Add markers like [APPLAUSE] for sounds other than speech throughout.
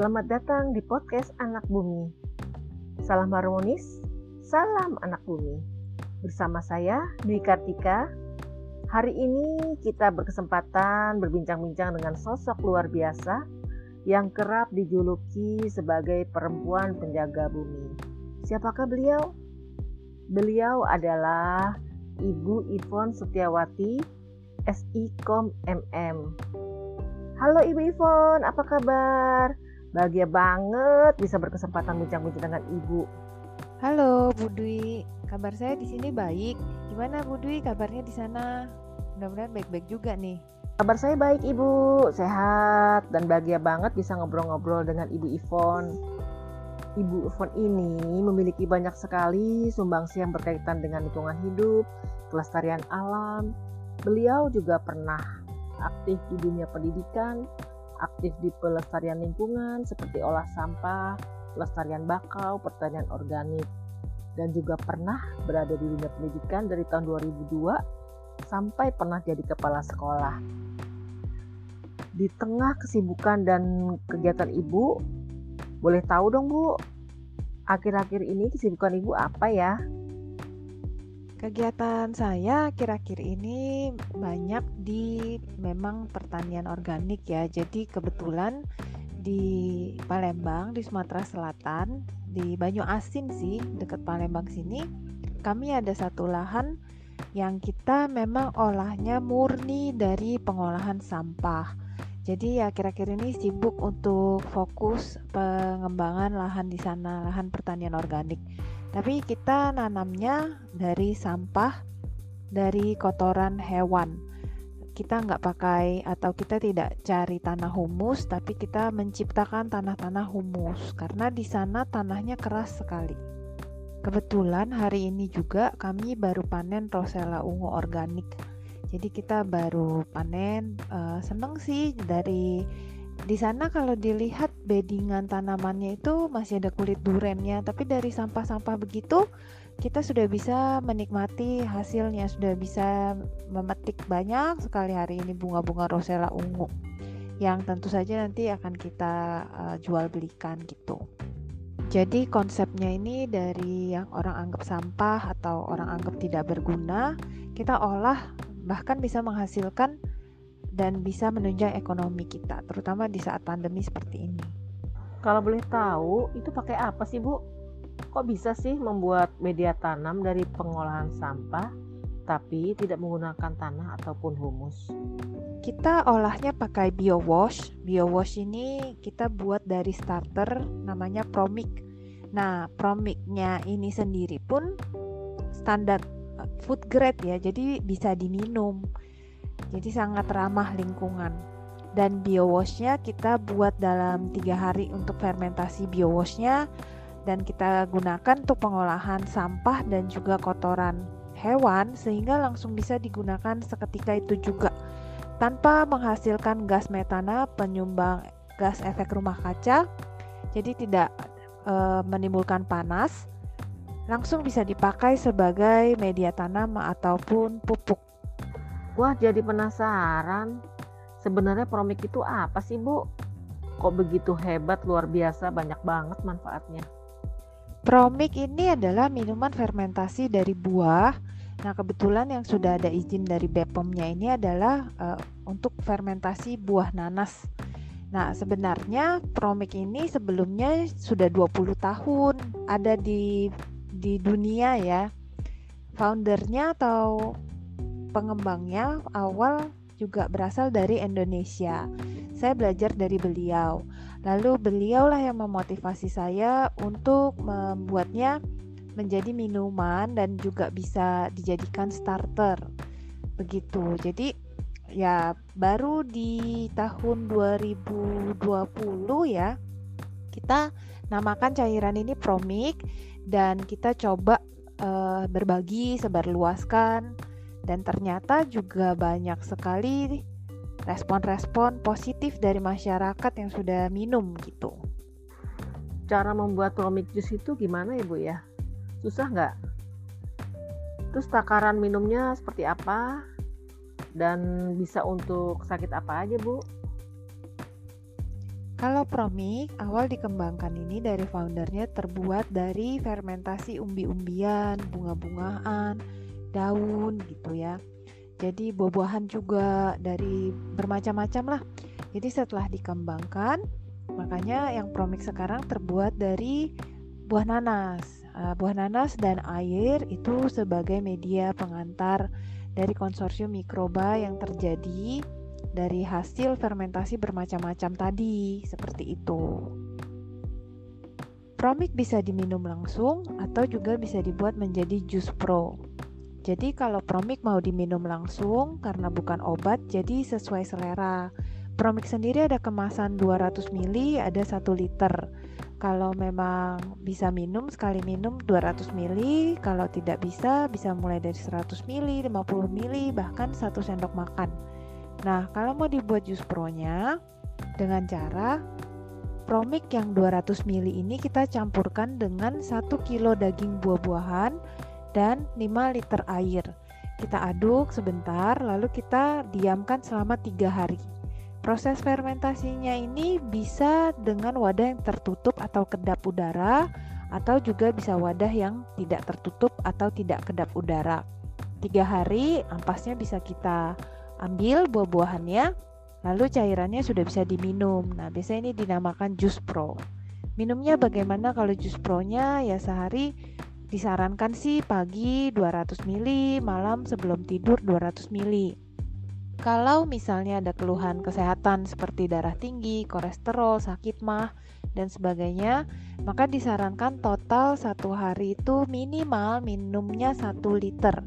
Selamat datang di podcast Anak Bumi. Salam harmonis, salam anak bumi. Bersama saya Dwi Kartika. Hari ini kita berkesempatan berbincang-bincang dengan sosok luar biasa yang kerap dijuluki sebagai perempuan penjaga bumi. Siapakah beliau? Beliau adalah Ibu Ivon Setiawati, SIKOM MM. Halo Ibu Ivon, apa kabar? Bahagia banget bisa berkesempatan bincang-bincang dengan Ibu. Halo Bu Dwi, kabar saya di sini baik. Gimana Bu Dwi kabarnya di sana? Mudah-mudahan baik-baik juga nih. Kabar saya baik Ibu, sehat dan bahagia banget bisa ngobrol-ngobrol dengan Ibu Ivon. Ibu Ivon ini memiliki banyak sekali sumbangsi yang berkaitan dengan lingkungan hidup, kelestarian alam. Beliau juga pernah aktif di dunia pendidikan, aktif di pelestarian lingkungan seperti olah sampah, pelestarian bakau, pertanian organik, dan juga pernah berada di dunia pendidikan dari tahun 2002 sampai pernah jadi kepala sekolah. Di tengah kesibukan dan kegiatan ibu, boleh tahu dong bu, akhir-akhir ini kesibukan ibu apa ya? Kegiatan saya akhir-akhir ini banyak di memang pertanian organik ya. Jadi kebetulan di Palembang di Sumatera Selatan di Banyu Asin sih dekat Palembang sini kami ada satu lahan yang kita memang olahnya murni dari pengolahan sampah. Jadi ya kira-kira ini sibuk untuk fokus pengembangan lahan di sana, lahan pertanian organik. Tapi kita nanamnya dari sampah, dari kotoran hewan. Kita nggak pakai atau kita tidak cari tanah humus, tapi kita menciptakan tanah-tanah humus karena di sana tanahnya keras sekali. Kebetulan hari ini juga kami baru panen rosella ungu organik. Jadi kita baru panen, uh, seneng sih dari di sana kalau dilihat beddingan tanamannya itu masih ada kulit durennya, tapi dari sampah-sampah begitu kita sudah bisa menikmati hasilnya, sudah bisa memetik banyak sekali hari ini bunga-bunga rosella ungu yang tentu saja nanti akan kita uh, jual belikan gitu. Jadi konsepnya ini dari yang orang anggap sampah atau orang anggap tidak berguna, kita olah bahkan bisa menghasilkan dan bisa menunjang ekonomi kita, terutama di saat pandemi seperti ini. Kalau boleh tahu, itu pakai apa sih Bu? Kok bisa sih membuat media tanam dari pengolahan sampah tapi tidak menggunakan tanah ataupun humus? Kita olahnya pakai biowash. Biowash ini kita buat dari starter namanya Promic. Nah, Promicnya ini sendiri pun standar eh, food grade ya, jadi bisa diminum jadi sangat ramah lingkungan. Dan biowashnya kita buat dalam tiga hari untuk fermentasi biowashnya. Dan kita gunakan untuk pengolahan sampah dan juga kotoran hewan sehingga langsung bisa digunakan seketika itu juga. Tanpa menghasilkan gas metana penyumbang gas efek rumah kaca jadi tidak e, menimbulkan panas langsung bisa dipakai sebagai media tanam ataupun pupuk Wah, jadi penasaran. Sebenarnya promik itu apa sih, Bu? Kok begitu hebat, luar biasa, banyak banget manfaatnya. Promik ini adalah minuman fermentasi dari buah. Nah, kebetulan yang sudah ada izin dari BPOM-nya ini adalah uh, untuk fermentasi buah nanas. Nah, sebenarnya Promik ini sebelumnya sudah 20 tahun ada di di dunia ya. Foundernya atau pengembangnya awal juga berasal dari Indonesia. Saya belajar dari beliau. Lalu beliaulah yang memotivasi saya untuk membuatnya menjadi minuman dan juga bisa dijadikan starter. Begitu. Jadi ya baru di tahun 2020 ya kita namakan cairan ini Promic dan kita coba uh, berbagi sebarluaskan dan ternyata juga banyak sekali respon-respon positif dari masyarakat yang sudah minum gitu. Cara membuat promik jus itu gimana ya Bu ya? Susah nggak? Terus takaran minumnya seperti apa? Dan bisa untuk sakit apa aja Bu? Kalau promik awal dikembangkan ini dari foundernya terbuat dari fermentasi umbi-umbian, bunga-bungaan, daun gitu ya. Jadi buah-buahan juga dari bermacam-macam lah. Jadi setelah dikembangkan, makanya yang promik sekarang terbuat dari buah nanas. Uh, buah nanas dan air itu sebagai media pengantar dari konsorsium mikroba yang terjadi dari hasil fermentasi bermacam-macam tadi, seperti itu. Promik bisa diminum langsung atau juga bisa dibuat menjadi jus pro. Jadi kalau promik mau diminum langsung karena bukan obat jadi sesuai selera. Promik sendiri ada kemasan 200 ml, ada 1 liter. Kalau memang bisa minum sekali minum 200 ml, kalau tidak bisa bisa mulai dari 100 ml, 50 ml, bahkan 1 sendok makan. Nah, kalau mau dibuat jus pro-nya dengan cara promik yang 200 ml ini kita campurkan dengan 1 kilo daging buah-buahan dan 5 liter air. Kita aduk sebentar lalu kita diamkan selama 3 hari. Proses fermentasinya ini bisa dengan wadah yang tertutup atau kedap udara atau juga bisa wadah yang tidak tertutup atau tidak kedap udara. Tiga hari ampasnya bisa kita ambil buah-buahannya, lalu cairannya sudah bisa diminum. Nah, biasanya ini dinamakan jus pro. Minumnya bagaimana kalau jus pro-nya ya sehari disarankan sih pagi 200 ml, malam sebelum tidur 200 ml. Kalau misalnya ada keluhan kesehatan seperti darah tinggi, kolesterol, sakit mah, dan sebagainya, maka disarankan total satu hari itu minimal minumnya 1 liter.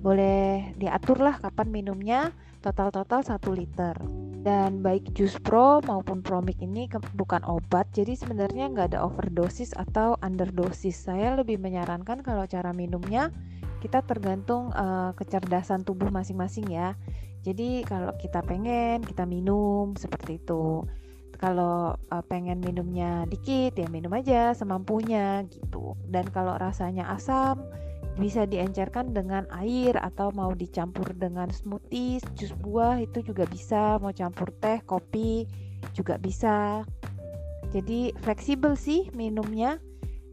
Boleh diaturlah kapan minumnya, total-total 1 liter. Dan baik jus pro maupun promik ini bukan obat jadi sebenarnya nggak ada overdosis atau underdosis. Saya lebih menyarankan kalau cara minumnya kita tergantung uh, kecerdasan tubuh masing-masing ya. Jadi kalau kita pengen kita minum seperti itu. Kalau uh, pengen minumnya dikit ya minum aja semampunya gitu. Dan kalau rasanya asam bisa diencerkan dengan air atau mau dicampur dengan smoothies, jus buah itu juga bisa, mau campur teh, kopi juga bisa. Jadi fleksibel sih minumnya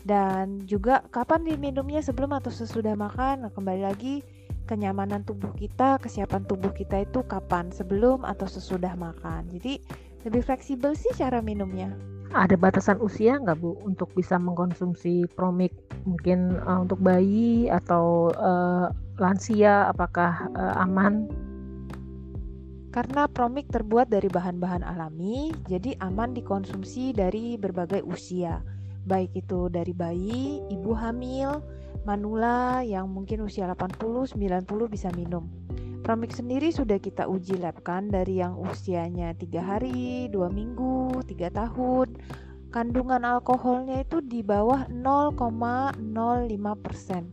dan juga kapan diminumnya sebelum atau sesudah makan. Nah, kembali lagi kenyamanan tubuh kita, kesiapan tubuh kita itu kapan, sebelum atau sesudah makan. Jadi lebih fleksibel sih cara minumnya. Ada batasan usia nggak Bu untuk bisa mengkonsumsi promik? Mungkin uh, untuk bayi atau uh, lansia apakah uh, aman? Karena promik terbuat dari bahan-bahan alami, jadi aman dikonsumsi dari berbagai usia. Baik itu dari bayi, ibu hamil, manula yang mungkin usia 80, 90 bisa minum. Promik sendiri sudah kita uji lab kan dari yang usianya tiga hari, dua minggu, tiga tahun. Kandungan alkoholnya itu di bawah 0,05 persen.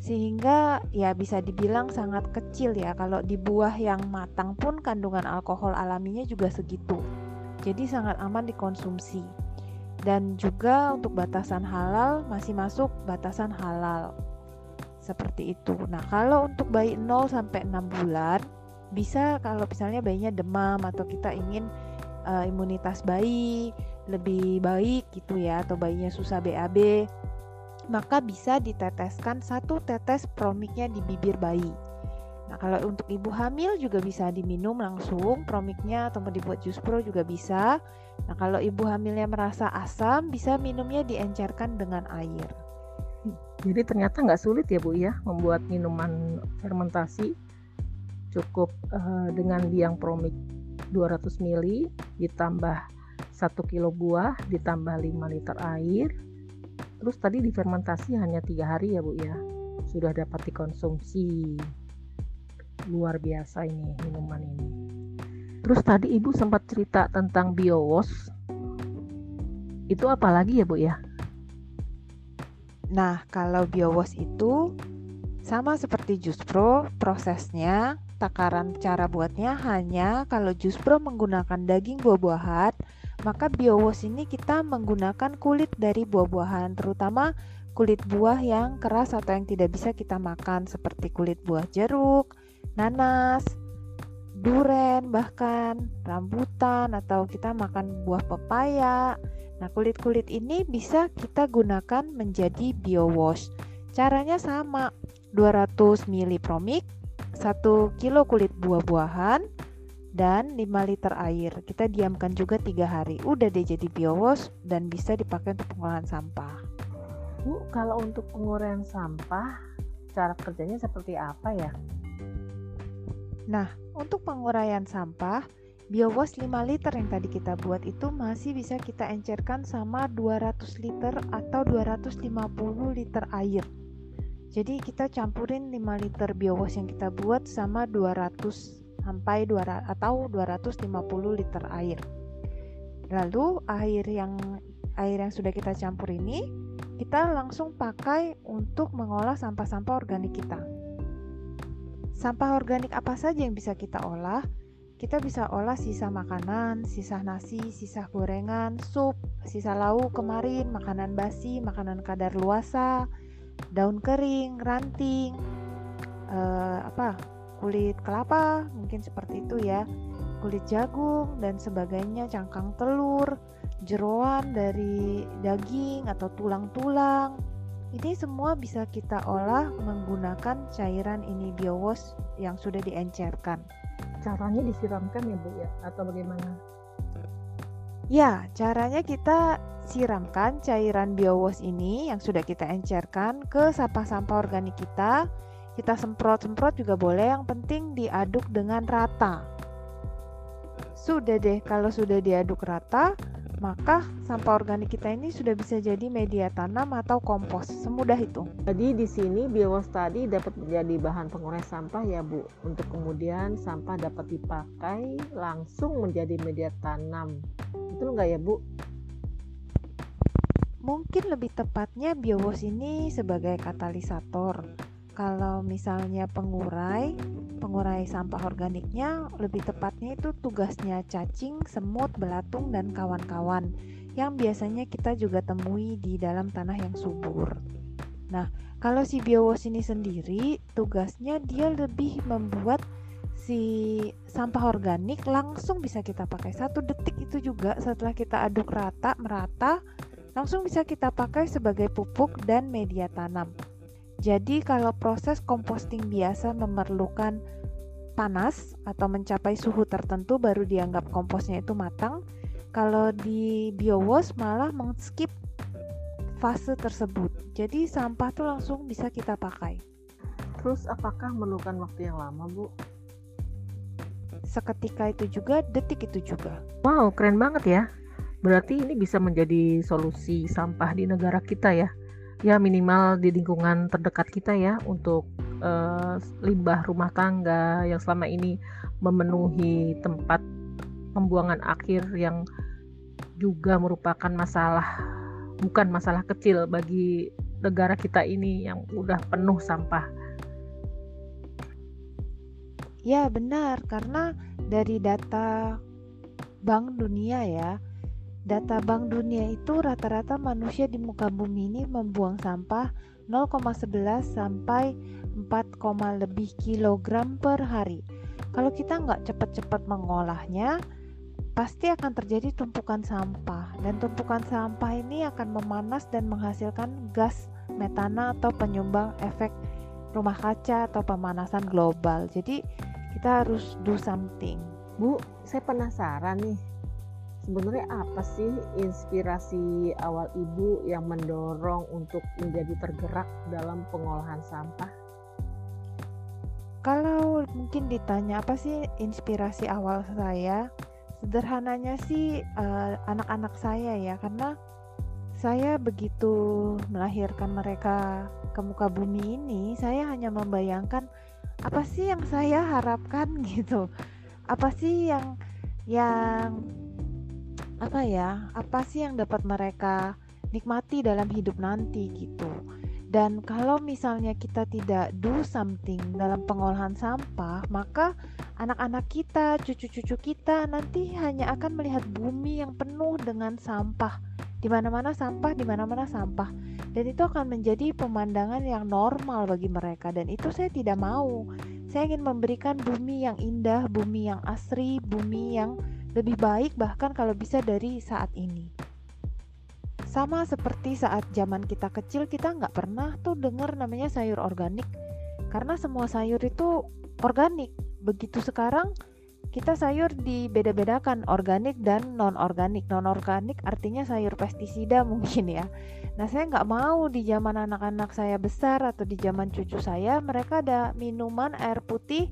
Sehingga ya bisa dibilang sangat kecil ya kalau di buah yang matang pun kandungan alkohol alaminya juga segitu. Jadi sangat aman dikonsumsi. Dan juga untuk batasan halal masih masuk batasan halal. Seperti itu. Nah, kalau untuk bayi 0 sampai 6 bulan bisa kalau misalnya bayinya demam atau kita ingin uh, imunitas bayi lebih baik gitu ya atau bayinya susah BAB maka bisa diteteskan satu tetes promiknya di bibir bayi. Nah, kalau untuk ibu hamil juga bisa diminum langsung promiknya atau mau dibuat jus pro juga bisa. Nah, kalau ibu hamilnya merasa asam bisa minumnya diencerkan dengan air. Jadi ternyata nggak sulit ya Bu ya membuat minuman fermentasi cukup uh, dengan biang promik 200 ml ditambah 1 kilo buah ditambah 5 liter air. Terus tadi difermentasi hanya tiga hari ya Bu ya? Sudah dapat dikonsumsi. Luar biasa ini minuman ini. Terus tadi Ibu sempat cerita tentang biowash itu apa lagi ya Bu ya? Nah, kalau biowash itu sama seperti jus pro, prosesnya takaran cara buatnya hanya kalau jus pro menggunakan daging buah-buahan, maka biowash ini kita menggunakan kulit dari buah-buahan, terutama kulit buah yang keras atau yang tidak bisa kita makan seperti kulit buah jeruk, nanas, duren bahkan rambutan atau kita makan buah pepaya. Nah, kulit-kulit ini bisa kita gunakan menjadi biowash. Caranya sama, 200 ml promik, 1 kilo kulit buah-buahan, dan 5 liter air. Kita diamkan juga tiga hari. Udah deh jadi biowash dan bisa dipakai untuk pengolahan sampah. Bu, kalau untuk penguraian sampah, cara kerjanya seperti apa ya? Nah, untuk penguraian sampah, biowash 5 liter yang tadi kita buat itu masih bisa kita encerkan sama 200 liter atau 250 liter air. Jadi kita campurin 5 liter biowash yang kita buat sama 200 sampai 200 atau 250 liter air. Lalu air yang air yang sudah kita campur ini kita langsung pakai untuk mengolah sampah-sampah organik kita. Sampah organik apa saja yang bisa kita olah? Kita bisa olah sisa makanan, sisa nasi, sisa gorengan, sup, sisa lauk kemarin, makanan basi, makanan kadar luasa, daun kering, ranting, uh, apa kulit kelapa, mungkin seperti itu ya, kulit jagung dan sebagainya, cangkang telur, jeroan dari daging atau tulang-tulang, ini semua bisa kita olah menggunakan cairan ini biowash yang sudah diencerkan. Caranya disiramkan ya Bu ya atau bagaimana? Ya, caranya kita siramkan cairan biowash ini yang sudah kita encerkan ke sampah-sampah organik kita. Kita semprot-semprot juga boleh, yang penting diaduk dengan rata. Sudah deh, kalau sudah diaduk rata, maka sampah organik kita ini sudah bisa jadi media tanam atau kompos. Semudah itu. Jadi di sini biowas tadi dapat menjadi bahan pengurai sampah ya Bu. Untuk kemudian sampah dapat dipakai langsung menjadi media tanam. Betul nggak ya Bu? Mungkin lebih tepatnya biowas ini sebagai katalisator. Kalau misalnya pengurai, pengurai sampah organiknya lebih tepatnya itu tugasnya cacing, semut, belatung dan kawan-kawan yang biasanya kita juga temui di dalam tanah yang subur. Nah, kalau si biowash ini sendiri tugasnya dia lebih membuat si sampah organik langsung bisa kita pakai satu detik itu juga setelah kita aduk rata merata langsung bisa kita pakai sebagai pupuk dan media tanam. Jadi kalau proses composting biasa memerlukan panas atau mencapai suhu tertentu baru dianggap komposnya itu matang. Kalau di biowash malah mengskip fase tersebut. Jadi sampah tuh langsung bisa kita pakai. Terus apakah memerlukan waktu yang lama, Bu? Seketika itu juga, detik itu juga. Wow, keren banget ya. Berarti ini bisa menjadi solusi sampah di negara kita ya ya minimal di lingkungan terdekat kita ya untuk uh, limbah rumah tangga yang selama ini memenuhi tempat pembuangan akhir yang juga merupakan masalah bukan masalah kecil bagi negara kita ini yang udah penuh sampah. Ya benar karena dari data Bank Dunia ya Data Bank Dunia itu rata-rata manusia di muka bumi ini membuang sampah 0,11 sampai 4, lebih kilogram per hari. Kalau kita nggak cepat-cepat mengolahnya, pasti akan terjadi tumpukan sampah dan tumpukan sampah ini akan memanas dan menghasilkan gas metana atau penyumbang efek rumah kaca atau pemanasan global. Jadi kita harus do something. Bu, saya penasaran nih sebenarnya apa sih inspirasi awal ibu yang mendorong untuk menjadi tergerak dalam pengolahan sampah? Kalau mungkin ditanya apa sih inspirasi awal saya, sederhananya sih eh, anak-anak saya ya, karena saya begitu melahirkan mereka ke muka bumi ini, saya hanya membayangkan apa sih yang saya harapkan [LAUGHS] gitu, apa sih yang yang apa ya apa sih yang dapat mereka nikmati dalam hidup nanti gitu. Dan kalau misalnya kita tidak do something dalam pengolahan sampah maka anak-anak kita cucu-cucu kita nanti hanya akan melihat bumi yang penuh dengan sampah. Di mana-mana sampah di mana-mana sampah. Dan itu akan menjadi pemandangan yang normal bagi mereka. Dan itu saya tidak mau. Saya ingin memberikan bumi yang indah, bumi yang asri, bumi yang lebih baik bahkan kalau bisa dari saat ini. Sama seperti saat zaman kita kecil kita nggak pernah tuh dengar namanya sayur organik karena semua sayur itu organik. Begitu sekarang kita sayur dibeda-bedakan organik dan non organik non organik artinya sayur pestisida [LAUGHS] mungkin ya nah saya nggak mau di zaman anak-anak saya besar atau di zaman cucu saya mereka ada minuman air putih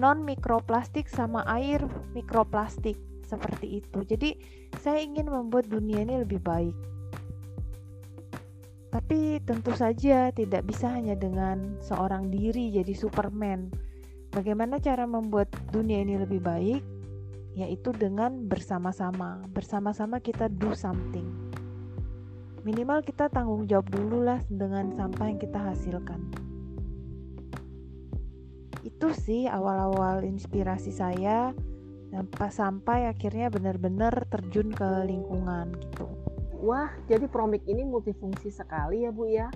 non mikroplastik sama air mikroplastik seperti itu jadi saya ingin membuat dunia ini lebih baik tapi tentu saja tidak bisa hanya dengan seorang diri jadi superman Bagaimana cara membuat dunia ini lebih baik? Yaitu dengan bersama-sama. Bersama-sama kita do something. Minimal kita tanggung jawab dulu lah dengan sampah yang kita hasilkan. Itu sih awal-awal inspirasi saya sampai akhirnya benar-benar terjun ke lingkungan gitu. Wah, jadi promik ini multifungsi sekali ya Bu ya.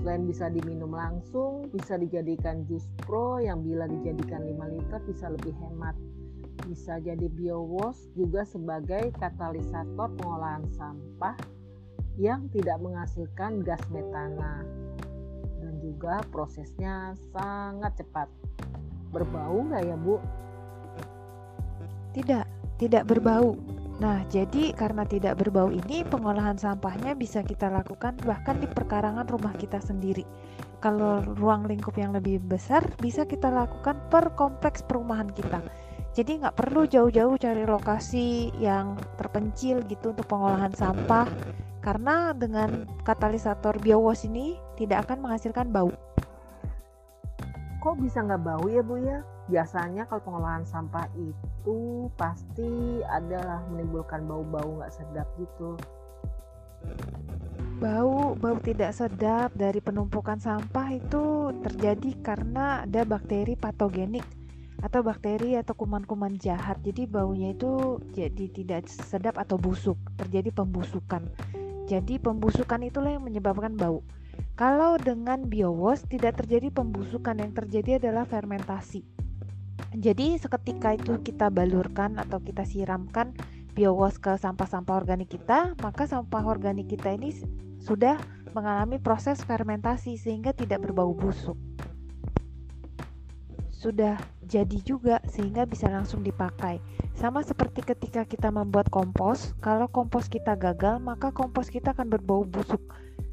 Selain bisa diminum langsung, bisa dijadikan jus pro yang bila dijadikan 5 liter bisa lebih hemat. Bisa jadi biowash juga sebagai katalisator pengolahan sampah yang tidak menghasilkan gas metana. Dan juga prosesnya sangat cepat. Berbau nggak ya Bu? Tidak, tidak berbau Nah, jadi karena tidak berbau ini, pengolahan sampahnya bisa kita lakukan bahkan di perkarangan rumah kita sendiri. Kalau ruang lingkup yang lebih besar, bisa kita lakukan per kompleks perumahan kita. Jadi nggak perlu jauh-jauh cari lokasi yang terpencil gitu untuk pengolahan sampah, karena dengan katalisator biowash ini tidak akan menghasilkan bau. Kok bisa nggak bau ya Bu ya? Biasanya kalau pengolahan sampah itu pasti adalah menimbulkan bau-bau nggak sedap gitu. Bau bau tidak sedap dari penumpukan sampah itu terjadi karena ada bakteri patogenik atau bakteri atau kuman-kuman jahat. Jadi baunya itu jadi tidak sedap atau busuk terjadi pembusukan. Jadi pembusukan itulah yang menyebabkan bau. Kalau dengan biowash tidak terjadi pembusukan yang terjadi adalah fermentasi jadi seketika itu kita balurkan atau kita siramkan biowash ke sampah-sampah organik kita, maka sampah organik kita ini sudah mengalami proses fermentasi sehingga tidak berbau busuk. Sudah jadi juga sehingga bisa langsung dipakai. Sama seperti ketika kita membuat kompos, kalau kompos kita gagal, maka kompos kita akan berbau busuk.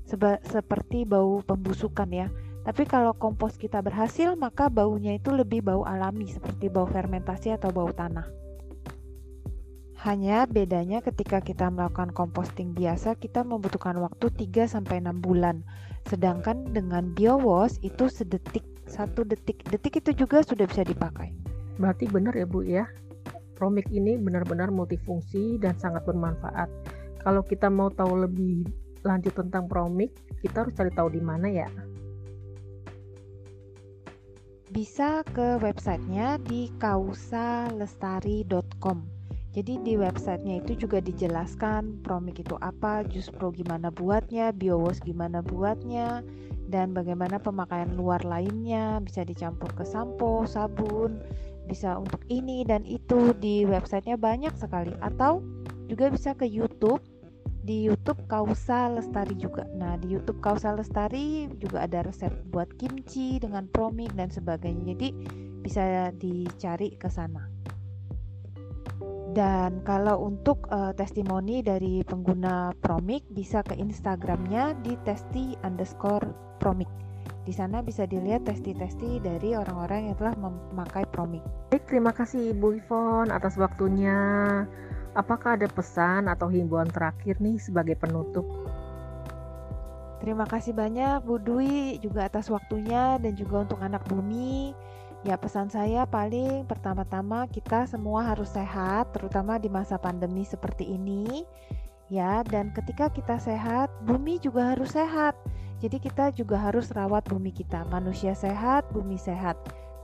Seba seperti bau pembusukan ya. Tapi kalau kompos kita berhasil, maka baunya itu lebih bau alami seperti bau fermentasi atau bau tanah. Hanya bedanya ketika kita melakukan composting biasa, kita membutuhkan waktu 3 6 bulan. Sedangkan dengan biowash itu sedetik, satu detik. Detik itu juga sudah bisa dipakai. Berarti benar ya Bu ya. Promik ini benar-benar multifungsi dan sangat bermanfaat. Kalau kita mau tahu lebih lanjut tentang Promik, kita harus cari tahu di mana ya? Bisa ke websitenya di kausalestari.com. Jadi di websitenya itu juga dijelaskan promik itu apa, jus pro gimana buatnya, biowash gimana buatnya, dan bagaimana pemakaian luar lainnya bisa dicampur ke sampo, sabun, bisa untuk ini dan itu di websitenya banyak sekali. Atau juga bisa ke YouTube di YouTube Kausa Lestari juga. Nah, di YouTube Kausa Lestari juga ada resep buat kimchi dengan promik dan sebagainya. Jadi bisa dicari ke sana. Dan kalau untuk uh, testimoni dari pengguna Promik bisa ke Instagramnya di testi underscore Promik. Di sana bisa dilihat testi-testi dari orang-orang yang telah memakai Promik. Baik, terima kasih Ibu Ivon atas waktunya. Apakah ada pesan atau himbauan terakhir nih sebagai penutup? Terima kasih banyak Bu Dwi juga atas waktunya dan juga untuk anak bumi. Ya pesan saya paling pertama-tama kita semua harus sehat terutama di masa pandemi seperti ini. Ya, dan ketika kita sehat, bumi juga harus sehat. Jadi kita juga harus rawat bumi kita. Manusia sehat, bumi sehat.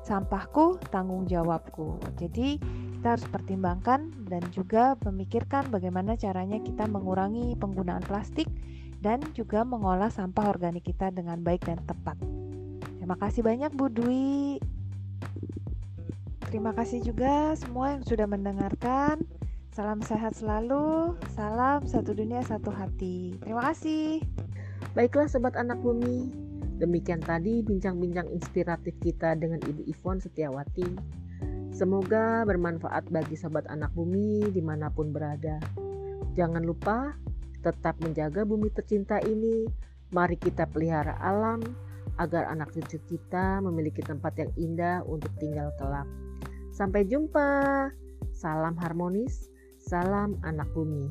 Sampahku tanggung jawabku. Jadi kita harus pertimbangkan dan juga memikirkan bagaimana caranya kita mengurangi penggunaan plastik dan juga mengolah sampah organik kita dengan baik dan tepat. Terima kasih banyak Bu Dwi. terima kasih juga semua yang sudah mendengarkan. Salam sehat selalu, salam satu dunia satu hati. Terima kasih. Baiklah sobat anak bumi, demikian tadi bincang-bincang inspiratif kita dengan Ibu Ivon Setiawati. Semoga bermanfaat bagi sobat anak bumi di mana pun berada. Jangan lupa tetap menjaga bumi tercinta ini. Mari kita pelihara alam agar anak cucu kita memiliki tempat yang indah untuk tinggal kelak. Sampai jumpa. Salam harmonis, salam anak bumi.